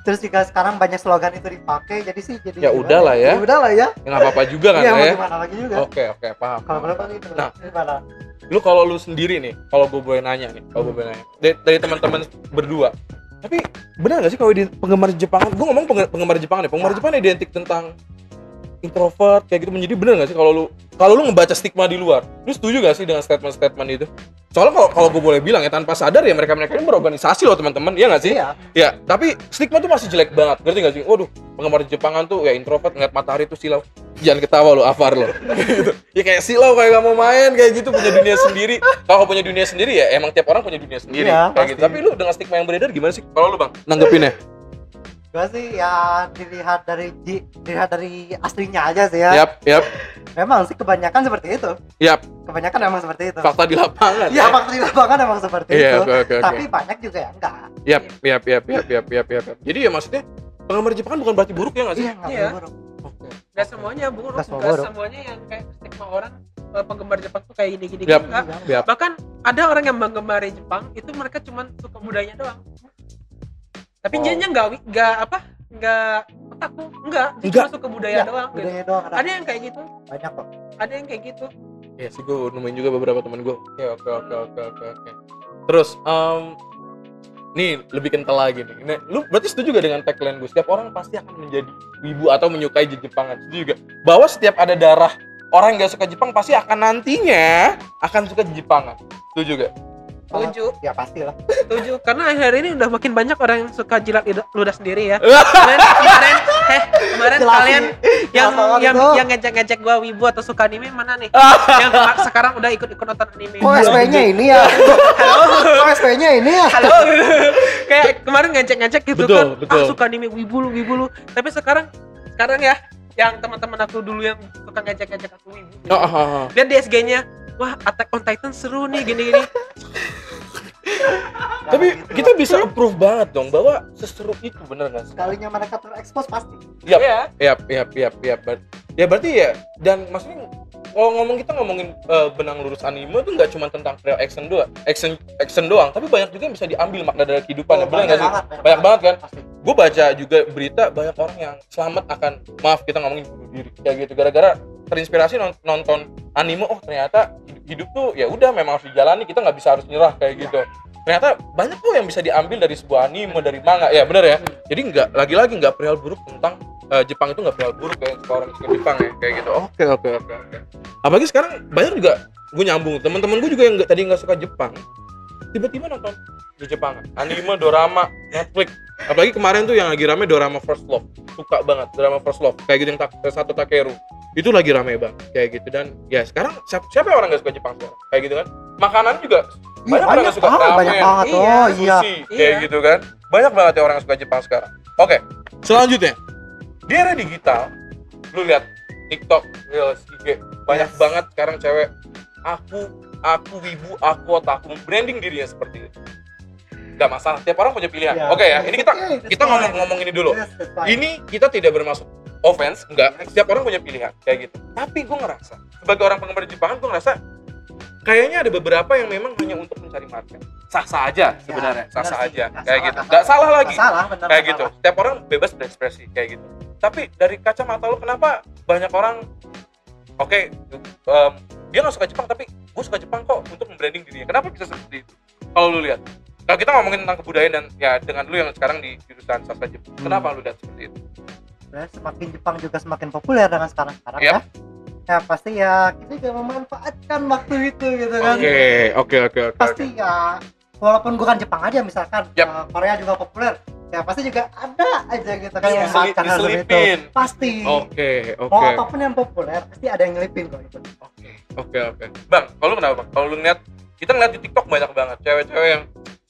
terus juga sekarang banyak slogan itu dipakai jadi sih Ya jadi gimana udahlah ya. ya udah lah ya Ya nggak apa-apa juga kan iya ya? gimana lagi juga Oke, oke, paham. kalau berapa gitu Nah. gimana lu kalau lu sendiri nih kalau gue boleh nanya nih kalau gue boleh nanya dari, dari teman-teman berdua tapi benar nggak sih kalau di penggemar Jepang gue ngomong penggemar Jepang nih penggemar Ya. Jepang identik tentang introvert kayak gitu. Menjadi benar nggak sih kalau lu kalau lu ngebaca stigma di luar? Lu setuju gak sih dengan statement-statement itu? Soalnya kalau kalau gue boleh bilang ya tanpa sadar ya mereka mereka ini berorganisasi loh teman-teman. Iya nggak sih? Iya. Ya tapi stigma tuh masih jelek banget. Ngerti gak sih? Waduh penggemar Jepangan tuh ya introvert ngeliat matahari tuh silau. Jangan ketawa lo Afar lo (laughs) gitu. ya kayak silau kayak gak mau main kayak gitu punya dunia sendiri. Kalau punya dunia sendiri ya emang tiap orang punya dunia sendiri. Iya, kayak gitu. tapi lu dengan stigma yang beredar gimana sih? Kalau lu bang? Nanggepinnya gue sih ya dilihat dari di, dilihat dari aslinya aja sih ya. Yap, yap. Memang sih kebanyakan seperti itu. Yap. Kebanyakan memang seperti itu. Fakta di lapangan. Iya, ya, fakta di lapangan memang seperti yeah, itu. Okay, okay, Tapi banyak juga yang enggak. Yap, yap, yap, yap, yap, yap, yap. Jadi ya maksudnya penggemar Jepang bukan berarti buruk ya nggak sih? Iya, nggak iya. buruk. Okay. Gak semuanya buruk, gak, semuanya yang kayak stigma orang eh, penggemar Jepang tuh kayak gini-gini yep. enggak. Gitu, yep. Bahkan ada orang yang menggemari Jepang itu mereka cuma suka budayanya doang. Tapi Oh. nggak nggak apa nggak otakku enggak, dia Enggak. cuma suka budaya Iya, doang. Gitu. budaya doang ada, Ada yang kayak gitu, banyak kok ada yang kayak gitu. Iya sih gue nemuin juga beberapa teman gue. Oke oke oke oke oke oke. Terus, em, nih lebih kental lagi nih. Nah, lu berarti setuju gak dengan tagline gue? Setiap orang pasti akan menjadi wibu atau menyukai Jepangan. Setuju juga. Bahwa setiap ada darah orang yang gak suka Jepang pasti akan nantinya akan suka Jepangan. Setuju gak? Setuju, ya pastilah (laughs) setuju. Karena akhir ini udah makin banyak orang yang suka jilat lidah- ludah sendiri ya. (laughs) Kemarin, kemarin, eh, kemarin Jelasin. kalian (laughs) yang Jelasin yang itu. yang ngejek-ngejek gua wibu atau suka anime mana nih? yang sekarang udah ikut-ikut nonton anime. kok SP-nya ini ya kok SP-nya ini ya Halo. Kayak kemarin ngecek-ngecek gitu Betul, kan. betul. Ah suka anime wibu lu, wibu lu. Tapi sekarang sekarang ya yang teman-teman aku dulu yang suka ngecek-ngecek aku wibu. Oh, oh, oh, oh. Lihat di SG-nya. Wah, Attack on Titan seru nih gini-gini. Tapi Nah, gitu kita lah. bisa approve banget dong bahwa seseru itu bener gak sih? sekalinya mereka terekspos pasti. Iya. Yap, yap, yap. Ber- Ya berarti ya dan maksudnya kalau ngomong kita ngomongin eh, benang lurus anime tuh nggak cuma tentang real action doang, action action doang, tapi banyak juga yang bisa diambil makna dari kehidupan. Oh, bener nggak sih? Banyak banget kan? pasti Gue baca juga berita banyak orang yang selamat akan maaf kita ngomongin bunuh diri kayak gitu. Gara-gara terinspirasi non- nonton anime oh ternyata hidup, tuh ya udah memang harus dijalani kita nggak bisa harus nyerah kayak gitu. Ternyata banyak tuh yang bisa diambil dari sebuah anime dari manga ya bener ya. Jadi nggak lagi-lagi nggak perihal buruk tentang eh, Jepang itu nggak perihal buruk kayak suka orang suka Jepang ya kayak gitu. Oke oke oke apalagi sekarang banyak juga gue nyambung teman-teman gue juga yang nggak- tadi nggak suka Jepang tiba-tiba nonton di Jepang. Anime dorama Netflix. Apalagi kemarin tuh yang lagi rame dorama First Love. Suka banget drama First Love. Kayak gitu yang tak, satu Takeru. Itu lagi rame banget kayak gitu. Dan ya sekarang siapa, siapa yang orang gak suka Jepang sekarang? Kayak gitu kan? Makanan juga. Iya, banyak orang yang suka banget, banyak ramen, banget. Iya, oh iya. sushi kayak Iya. gitu kan? Banyak banget ya orang yang suka Jepang sekarang. Oke selanjutnya. Di era digital. Lu lihat TikTok, Reels, IG banyak Yes. banget sekarang cewek. Aku aku wibu aku otaku. Branding dirinya seperti itu. Nggak masalah tiap orang punya pilihan. Ya. oke ya ini kita Okay, kita ngomong-ngomong ini dulu. Yes, ini kita tidak bermaksud offense enggak setiap orang punya pilihan kayak gitu. Tapi gue ngerasa sebagai orang penggemar Jepangan gue ngerasa kayaknya ada beberapa yang memang hanya untuk mencari market. Sah-sah aja sebenarnya benar sah-sah sih. aja Nggak kayak salah, gitu. nggak salah. lagi. Salah benar kayak gitu. salah. setiap orang bebas berekspresi kayak gitu. Tapi dari kacamata lo kenapa banyak orang oke em, dia nggak suka Jepang tapi gue suka Jepang kok untuk membranding dirinya. Kenapa bisa seperti itu? Kalau lu lihat. Kalau kita ngomongin tentang kebudayaan dan ya dengan lu yang sekarang di jurusan sastra Jepang. Hmm. kenapa lu lihat seperti itu? Sebenarnya semakin Jepang juga semakin populer dengan sekarang sekarang Yap. ya. Ya pasti ya kita juga memanfaatkan waktu itu gitu kan. Oke oke oke oke pasti ya walaupun bukan Jepang aja misalkan Yap. eh, Korea juga populer ya pasti juga ada aja gitu kan Iya, yang memanfaatkan hal itu. Pasti. Oke mau oke apa pun yang populer pasti ada yang ngelipin kok itu. Oke, oke, oke. Bang, kalau kenapa, Bang? Kalau lu ngeliat, kita ngeliat di TikTok banyak banget cewek-cewek yang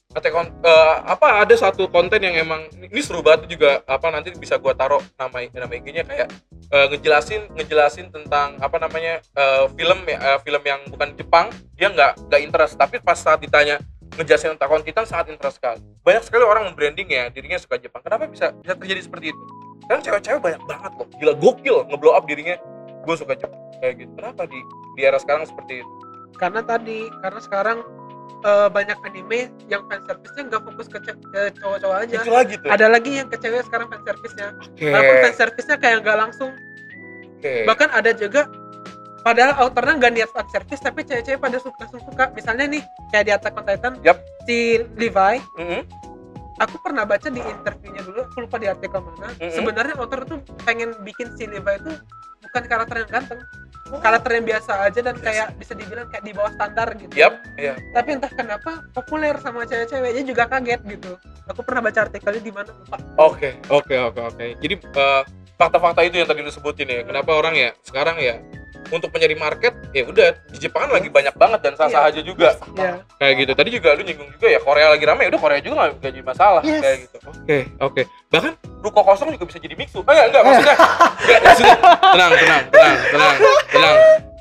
ngetek kon- eh, apa ada satu konten yang emang ini seru banget juga apa nanti bisa gua taruh nama nama IG-nya kayak eh, ngejelasin ngejelasin tentang apa namanya eh, film ya eh, film yang bukan Jepang dia nggak nggak interest. Tapi pas saat ditanya ngejelasin tentang on Titan sangat interest sekali. Banyak sekali orang membranding ya dirinya suka Jepang. Kenapa bisa bisa terjadi seperti itu? Kan cewek-cewek banyak banget loh. Gila gokil ngeblow up dirinya. Gue suka Jepang. Kayak gitu. Kenapa di di era sekarang seperti itu? Karena tadi karena sekarang eh, banyak anime yang fan service-nya nggak fokus ke, ke cowok-cowok aja. Itu lagi tuh. Ada lagi yang ke cewek sekarang fan service-nya oke. Walaupun fan service-nya kayak nggak langsung. Oke. Bahkan ada juga padahal autornya nggak niat fan service tapi cewek-cewek pada suka suka misalnya nih kayak di Attack on Titan Yap. si Levi Mm-mm. aku pernah baca di interviewnya dulu aku lupa di artikel mana Mm-mm. sebenarnya author tuh pengen bikin si Levi itu bukan karakter yang ganteng karakter yang biasa aja dan kayak bisa dibilang kayak di bawah standar gitu Yap, iya. tapi entah kenapa populer sama cewek-ceweknya juga kaget gitu aku pernah baca artikelnya di mana lupa Oke, oke, oke, oke. Jadi eh, fakta-fakta itu yang tadi lu sebutin ya. Kenapa orang ya sekarang ya untuk mencari market ya udah di Jepang kan lagi banyak banget dan sah-sah Iya. aja juga ya kayak gitu. Tadi juga lu nyinggung juga ya Korea lagi rame, udah Korea juga nggak jadi masalah Yes. kayak gitu. Oke, oke. Bahkan ruko kosong juga bisa jadi mixu. Oh, enggak, enggak maksudnya. enggak, maksudnya. Tenang, tenang, tenang, tenang, tenang.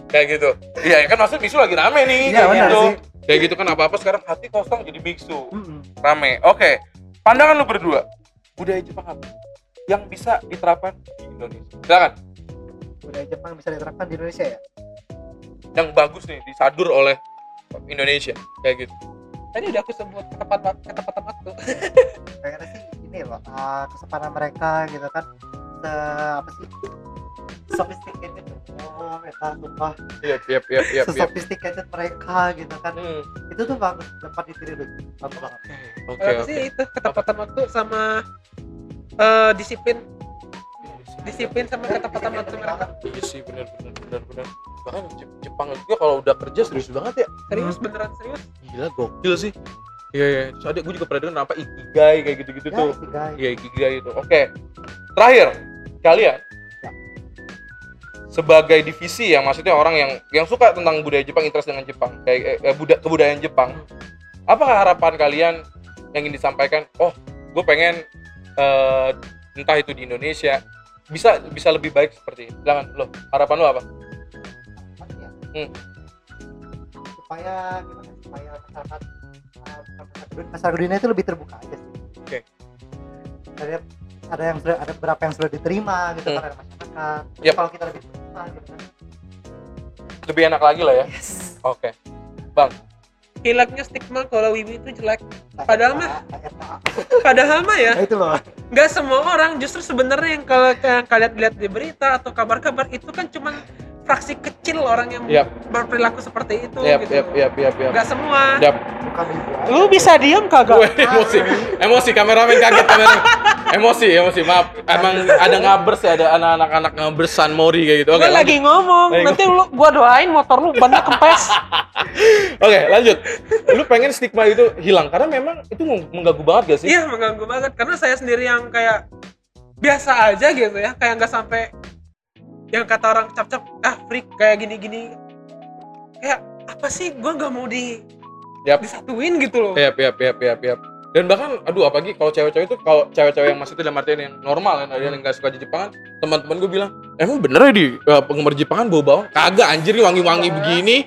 Kayak gitu. Iya, ya kan maksudnya mixu lagi rame nih Iya, kayak benar gitu. sih. Kayak gitu kan apa-apa sekarang hati kosong jadi mixu Mm-mm. rame. Oke, pandangan lu berdua, budaya Jepang apa yang bisa diterapkan di Indonesia? Silakan. budaya Jepang bisa diterapkan di Indonesia ya? Yang bagus nih disadur oleh Indonesia. Kayak gitu. tadi udah aku sebut ketepatan ketepatan waktu (laughs) kayaknya sih ini loh uh, kesempatan mereka gitu kan. Se apa sih? Sophisticated oh mereka sumpah. Iya, iya, iya, iya, iya. sophisticated mereka gitu kan. Hmm, itu tuh bagus dapat ditiru bagus banget Oke, aku oke. sih itu ketepatan waktu sama eh, disiplin disiplin sama ketepatan waktu mereka Iya sih, benar, benar, benar, benar. Bahkan Jep- Jepang juga kalau udah kerja serius banget ya. serius beneran serius Gila, gokil sih. Iya, iya. Terus ada gue juga pernah dengar apa ikigai kayak gitu-gitu ya tuh. Iya, ikigai itu. Oke. Terakhir, kalian Ya. sebagai divisi yang maksudnya orang yang yang suka tentang budaya Jepang, interest dengan Jepang, kayak eh, eh, buda- kebudayaan Jepang. Apa harapan kalian yang ingin disampaikan? Oh, gue pengen eh, entah itu di Indonesia bisa bisa lebih baik seperti ini. Silakan lo. Harapan lo apa? Ya? Hmm. supaya gimana supaya masyarakat uh, masyarakat- dunia itu lebih terbuka aja sih Oke. ada ada yang sudah ada beberapa yang sudah diterima gitu Hmm. kan masyarakat Yap. kalau kita lebih terbuka gitu Lebih enak lagi lah ya. yes Oke. Hilangnya stigma kalau wibu itu jelek Padahal mah- padahal mah ya itu loh nggak semua orang justru sebenarnya yang kalau yang kalian lihat di berita atau kabar-kabar itu kan cuman fraksi kecil orang yang Yap. berperilaku seperti itu Yap, gitu yap, yap, yap, yap. nggak semua Yap. bukan lu bisa diam kagak Gue emosi, emosi kameramen kaget kameramen. Emosi, emosi, maaf. Emang ada ngabers ya, ada anak-anak anak ngabers San Mori kayak gitu. Oke, gue lagi ngomong Lagi nanti lu gua doain motor lu bannya kempes (laughs) Oke, lanjut. Lu pengen stigma itu hilang karena memang itu mengganggu banget gak sih? iya mengganggu banget karena saya sendiri yang kayak biasa aja gitu ya kayak nggak sampai yang kata orang cap-cap ah freak kayak gini-gini kayak apa sih gua nggak mau di Yap. disatuin gitu loh yap, yap, yap, yap. Dan bahkan aduh apalagi kalau cewek-cewek itu kalau cewek-cewek yang maksudnya dalam artian yang normal kan ada yang nggak suka di Jepangan teman-teman gue bilang emang bener ya di eh, penggemar Jepangan bau bawang? Kagak anjir nih wangi-wangi begini.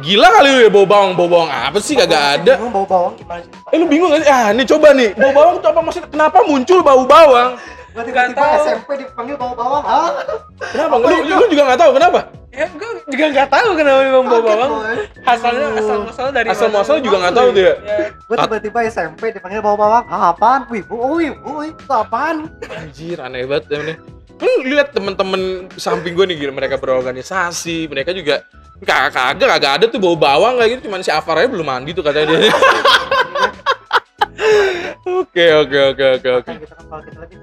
Gila kali lu ya bau bawang? Bau bawang apa sih? Kagak ada. Bingung bau bawang gimana sih? eh lu bingung gak sih? Ah nih coba nih bau bawang itu apa? Maksudnya kenapa muncul bau bawang Gua tiba-tiba tahu. SMP dipanggil bau bawang. Ah, kenapa Apa lu, itu? lu juga nggak tahu kenapa Ya, gue juga nggak tahu kenapa memang bau kaget bawang. gua. Asalnya Aduh. asal muasalnya dari asal muasal juga nggak tahu tuh ya Ya, Gua tiba-tiba SMP dipanggil bau bawang. Ah, apaan? Wibu, oh wibu, itu apaan? Anjir, aneh banget ya ini. Lu lihat temen-temen samping gue nih gila, mereka berorganisasi, mereka juga kagak kagak kagak ada tuh bau bawang kayak gitu, cuman si Afar aja belum mandi tuh katanya dia. (laughs) Oke oke oke oke oke. Kan gitu kan kalau kita lebih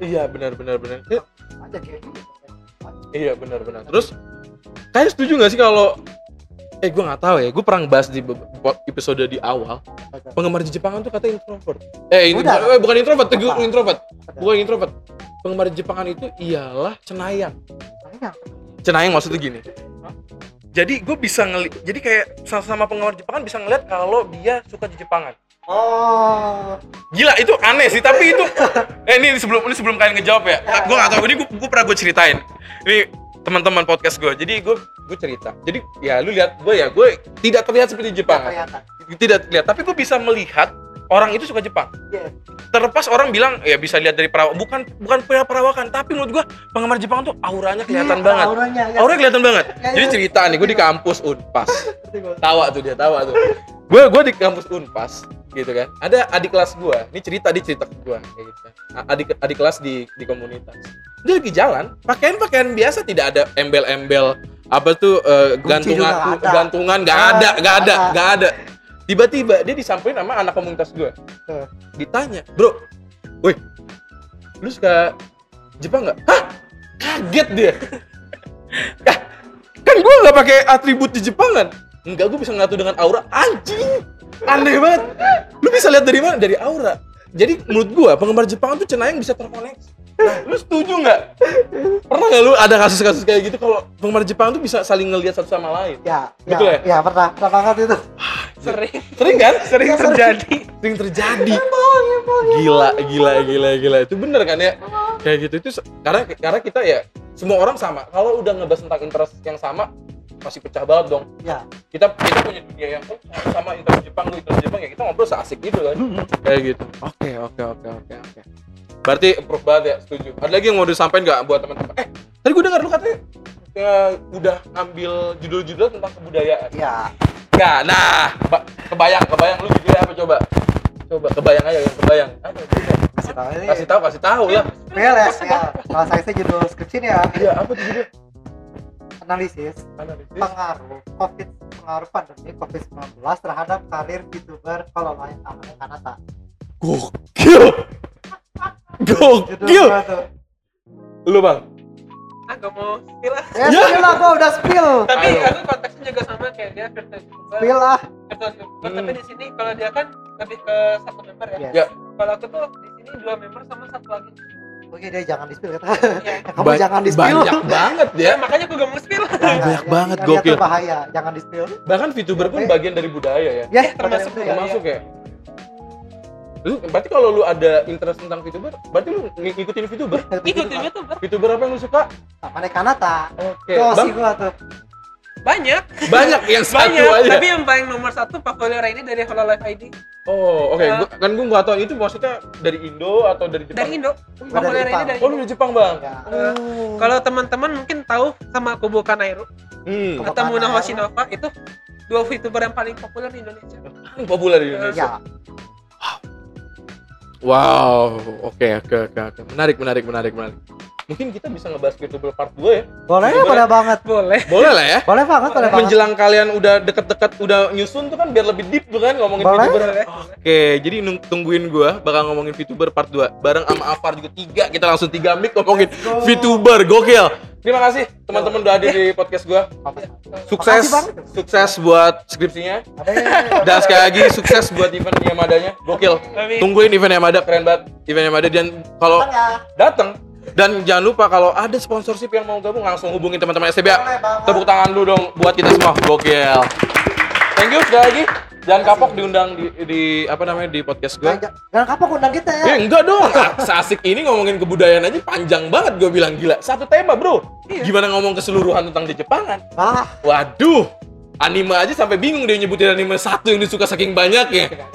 Iya benar benar benar. Kayak gitu. Iya benar benar. Terus kalian setuju nggak sih kalau eh gue nggak tahu ya, gue pernah bahas di episode di awal penggemar Jepangan tuh katanya introvert. Eh ini Udah. bukan, eh, bukan introvert, Apa? introvert, bukan introvert. Penggemar Jepangan itu ialah cenayang. Cenayang maksudnya gini. Jadi gue bisa ngeli, jadi kayak sama-sama penggemar Jepangan bisa ngeliat kalau dia suka di Jepangan. Oh, Gila itu aneh sih, tapi itu (laughs) eh ini sebelum ini sebelum kalian ngejawab ya. Gue gak tahu ini gue, pernah gue ceritain. Ini teman-teman podcast gue. Jadi gue gue cerita. Jadi ya lu lihat gue ya, gue tidak terlihat seperti Jepang. kelihatan. Tidak terlihat, tapi gue bisa melihat orang itu suka Jepang. Iya. Terlepas orang bilang ya bisa lihat dari perawakan, bukan bukan pria perawakan, tapi menurut gue penggemar Jepang tuh auranya kelihatan Iya, banget. Auranya, ya. Auranya kelihatan banget. Ya, Jadi ya. cerita nih, gue di kampus Unpas. (laughs) Tawa tuh dia, tawa tuh. Gue gue di kampus Unpas gitu kan. Ada adik kelas gue. Ini cerita dia cerita ke gue kayak gitu. Adik adik kelas di di komunitas. Dia lagi jalan, pakaian-pakaian biasa tidak ada embel-embel apa tuh Gucci gantungan ada. gantungan nggak Ah, ada, nggak ada, nggak ada. Tiba-tiba dia disamperin sama anak komunitas gue. Ditanya, bro, woi, lu suka Jepang nggak? Hah? Kaget dia. (laughs) Kan gue nggak pakai atribut di Jepangan. Enggak, gue bisa ngatu dengan aura. Anjing, aneh banget. Lu bisa lihat dari mana? Dari aura. Jadi menurut gue penggemar Jepang tuh cenayang bisa terkoneksi. Nah, lu setuju nggak? Pernah nggak lu ada kasus-kasus kayak gitu kalau penggemar Jepang tuh bisa saling ngelihat satu sama lain? Ya, Betul ya? ya? Ya, pernah. Pernah banget itu. sering Sering kan? sering terjadi. Sering terjadi. Gila, gila, gila, gila. Itu bener kan ya? Kayak gitu itu karena karena kita ya semua orang sama. Kalau udah ngebahas tentang interest yang sama pasti pecah banget dong. Ya. Kita kita punya dunia yang oh, sama interest Jepang, lu interest Jepang ya kita ngobrol seasik gitu kan. Kayak gitu. Oke, oke, oke, oke, oke. Berarti improve banget ya, setuju. Ada lagi yang mau disampaikan nggak buat teman-teman? Eh, tadi gue dengar lu katanya ya, udah ngambil judul-judul tentang kebudayaan. Ya. Ya, nah, ba- kebayang, kebayang lu judulnya apa coba? Coba kebayang aja, yang kebayang. Apa? judulnya? Kasih tahu. Kasih tahu, kasih tahu lah. Real ya, ya. Kalau saya sih judul skripsi ya. Iya, apa tuh judulnya? Analisis Analisis. pengaruh COVID pengaruh pandemi COVID-19 terhadap karir VTuber kalau lain Amane Kanata. Gokil. (laughs) Gokil. Lu, Bang. Ah, gak mau spill lah. Ya, Ya. spill lah, gua udah spill. Tapi Ayo. aku konteksnya juga sama kayak dia virtual youtuber. Spill lah. virtual youtuber. Hmm. Tapi di sini kalau dia kan lebih ke satu member ya. Yes. Ya. Kalau aku tuh di sini dua member sama satu lagi. Oke deh, jangan di spill kata. Ya. (laughs) Kamu jangan di spill. Banyak (laughs) banget Ya, ya. makanya aku gak mau spill. Banyak banget, Yang gokil. itu bahaya, jangan di spill. Bahkan VTuber pun bagian dari budaya ya. Ya, termasuk termasuk Iya, Termasuk ya. Lu berarti kalau lu ada interest tentang VTuber, berarti lu ng- ngikutin VTuber? Ikutin youtuber VTuber apa yang lu suka? Amane Kanata. Oke. Itu Bang, sih gua tuh. Banyak. banyak yang (laughs) satu banyak. aja. Tapi yang paling nomor satu populer ini dari Hololive ID Oh, oke. Ya. Gua- kan gua nggak tahu itu maksudnya dari Indo atau dari Jepang? dari Indo. Populer ini dari Oh, dari Jepang, Bang. Ya. Eh, Kalau teman-teman mungkin tahu sama Kubo Kanairu Hmm. Atau Muna. Hoshinova itu dua VTuber yang paling populer di Indonesia. Paling (laughs) populer di Indonesia. Ya, Wow, oke oke oke oke. Menarik menarik menarik menarik. Mungkin kita bisa ngebahas VTuber part 2 ya. boleh, Boleh. boleh banget. Boleh. Boleh lah ya. Boleh banget, boleh banget. Menjelang kalian udah deket-deket udah nyusun tuh kan biar lebih deep tuh kan ngomongin Boleh. VTuber. Boleh. Oke, jadi tungguin gua bakal ngomongin VTuber part 2 bareng sama Afar juga tiga. Kita langsung tiga mic ngomongin go. VTuber. Gokil. Terima kasih teman-teman udah hadir di podcast gua. Sukses, Makasih banget. sukses buat skripsinya. Ada Dan sekali lagi sukses buat event Yamadanya. Gokil. Tungguin event Yamada keren banget. Event Yamada dan kalau ya. datang dan jangan lupa kalau ada sponsorship yang mau gabung langsung hubungin teman-teman STBA. Tepuk tangan dulu dong buat kita semua. Gokil. Thank you sekali lagi. Jangan kapok diundang di, di apa namanya di podcast gue. Jangan jangan kapok undang kita ya. Eh enggak dong, seasik ini ngomongin kebudayaan aja panjang banget gue bilang gila. Satu tema bro, Iya. gimana ngomong keseluruhan tentang di Jepangan? Ah, Waduh, anime aja sampai bingung dia nyebutin anime satu yang disuka saking banyaknya. nih.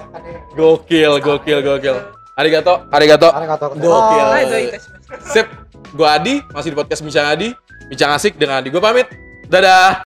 Gokil, gokil, gokil. Arigato, arigato. Arigato. Gokil. Tes- Sip, gue Adi, masih di podcast Bincang Adi. Bincang asik dengan Adi, gue pamit. Dadah.